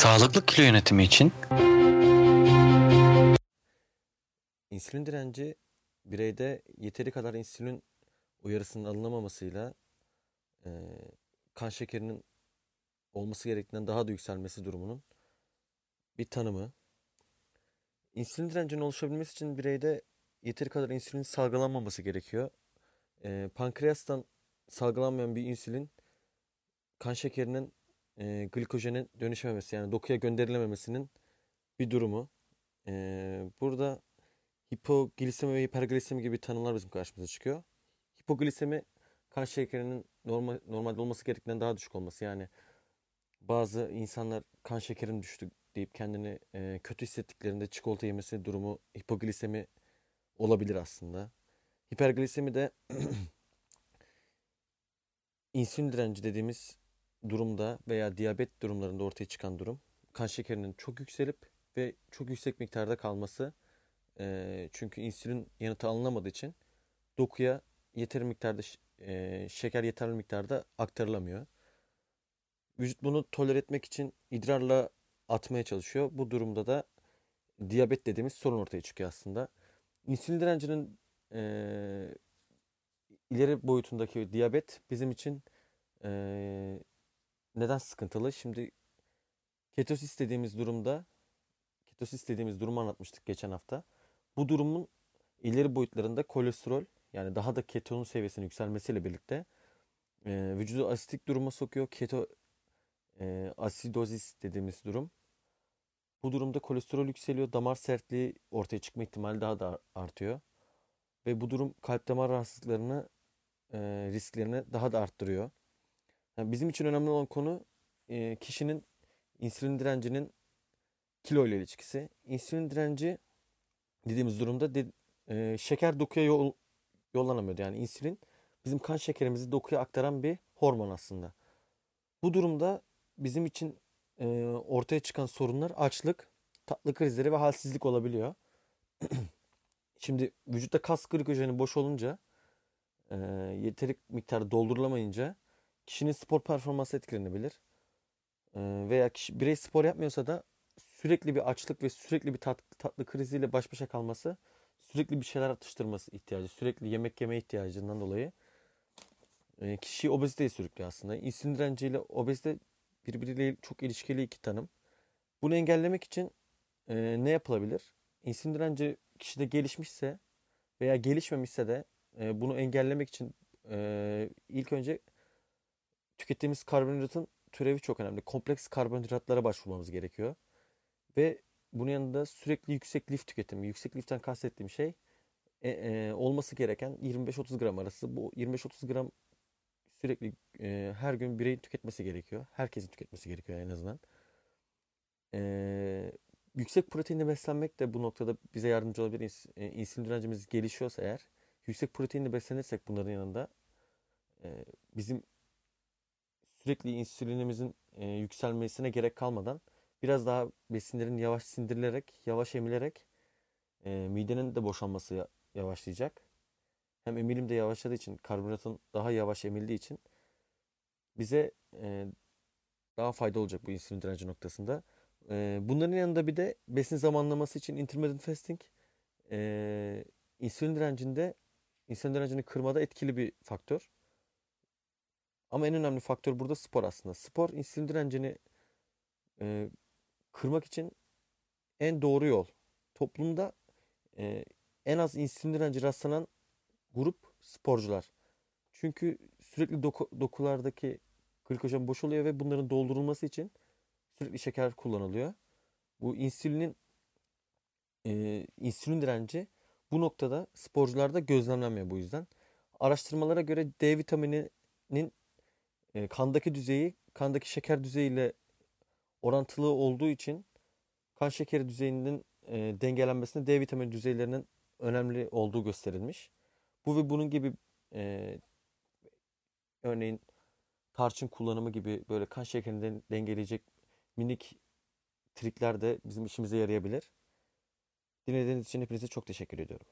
Sağlıklı kilo yönetimi için İnsülin direnci bireyde yeteri kadar insülin uyarısının alınamamasıyla e, kan şekerinin olması gerektiğinden daha da yükselmesi durumunun bir tanımı. İnsülin direncinin oluşabilmesi için bireyde yeteri kadar insülin salgılanmaması gerekiyor. E, pankreastan salgılanmayan bir insülin kan şekerinin e, glikojene dönüşememesi yani dokuya gönderilememesinin bir durumu. E, burada hipoglisemi ve hiperglisemi gibi tanımlar bizim karşımıza çıkıyor. Hipoglisemi kan şekerinin normal normalde olması gerektiğinden daha düşük olması. Yani bazı insanlar kan şekerim düştü deyip kendini e, kötü hissettiklerinde çikolata yemesi durumu hipoglisemi olabilir aslında. Hiperglisemi de insülin direnci dediğimiz durumda veya diyabet durumlarında ortaya çıkan durum. Kan şekerinin çok yükselip ve çok yüksek miktarda kalması. E, çünkü insülin yanıtı alınamadığı için dokuya yeteri miktarda e, şeker yeterli miktarda aktarılamıyor. Vücut bunu tolere etmek için idrarla atmaya çalışıyor. Bu durumda da diyabet dediğimiz sorun ortaya çıkıyor aslında. İnsülin direncinin e, ileri boyutundaki diyabet bizim için e, neden sıkıntılı? Şimdi ketosis dediğimiz durumda ketosis dediğimiz durumu anlatmıştık geçen hafta. Bu durumun ileri boyutlarında kolesterol yani daha da ketonun seviyesinin yükselmesiyle birlikte e, vücudu asitik duruma sokuyor. Keto e, asidozis dediğimiz durum. Bu durumda kolesterol yükseliyor. Damar sertliği ortaya çıkma ihtimali daha da artıyor. Ve bu durum kalp damar rahatsızlıklarını e, risklerini daha da arttırıyor. Yani bizim için önemli olan konu e, kişinin insülin direncinin kilo ile ilişkisi. İnsülin direnci dediğimiz durumda de, e, şeker dokuya yol, yollanamıyordu. Yani insülin bizim kan şekerimizi dokuya aktaran bir hormon aslında. Bu durumda bizim için e, ortaya çıkan sorunlar açlık, tatlı krizleri ve halsizlik olabiliyor. Şimdi vücutta kas glikojeni boş olunca e, yeteri miktarda doldurulamayınca kişinin spor performansı etkilenebilir. E, veya kişi birey spor yapmıyorsa da sürekli bir açlık ve sürekli bir tat, tatlı kriziyle baş başa kalması, sürekli bir şeyler atıştırması ihtiyacı, sürekli yemek yeme ihtiyacından dolayı e, kişiyi obeziteye sürüklüyor aslında. İnsülin direnciyle obezite birbiriyle çok ilişkili iki tanım. Bunu engellemek için e, ne yapılabilir? İnsülin direnci kişide gelişmişse veya gelişmemişse de e, bunu engellemek için ilk önce tükettiğimiz karbonhidratın türevi çok önemli. Kompleks karbonhidratlara başvurmamız gerekiyor. Ve bunun yanında sürekli yüksek lif tüketimi. Yüksek liften kastettiğim şey e, e, olması gereken 25-30 gram arası. Bu 25-30 gram sürekli e, her gün bireyin tüketmesi gerekiyor. Herkesin tüketmesi gerekiyor en azından. E, yüksek proteinle beslenmek de bu noktada bize yardımcı olabilir. E, insülin direncimiz gelişiyorsa eğer yüksek proteinle beslenirsek bunların yanında e, bizim sürekli insülinimizin e, yükselmesine gerek kalmadan biraz daha besinlerin yavaş sindirilerek, yavaş emilerek e, midenin de boşalması yavaşlayacak. Hem emilim de yavaşladığı için, karbonhidratın daha yavaş emildiği için bize e, daha fayda olacak bu insülin direnci noktasında. E, bunların yanında bir de besin zamanlaması için intermittent fasting e, insülin direncinde insülin direncini kırmada etkili bir faktör. Ama en önemli faktör burada spor aslında. Spor insülin direncini e, kırmak için en doğru yol. Toplumda e, en az insülin direnci rastlanan grup sporcular. Çünkü sürekli doku, dokulardaki glikojen boşalıyor ve bunların doldurulması için sürekli şeker kullanılıyor. Bu insülinin e, insülin direnci bu noktada sporcularda gözlemlenmiyor bu yüzden. Araştırmalara göre D vitamininin e, kandaki düzeyi kandaki şeker düzeyiyle orantılı olduğu için kan şekeri düzeyinin e, dengelenmesinde D vitamini düzeylerinin önemli olduğu gösterilmiş. Bu ve bunun gibi e, örneğin tarçın kullanımı gibi böyle kan şekerini dengeleyecek minik trikler de bizim işimize yarayabilir. Dinlediğiniz için hepinize çok teşekkür ediyorum.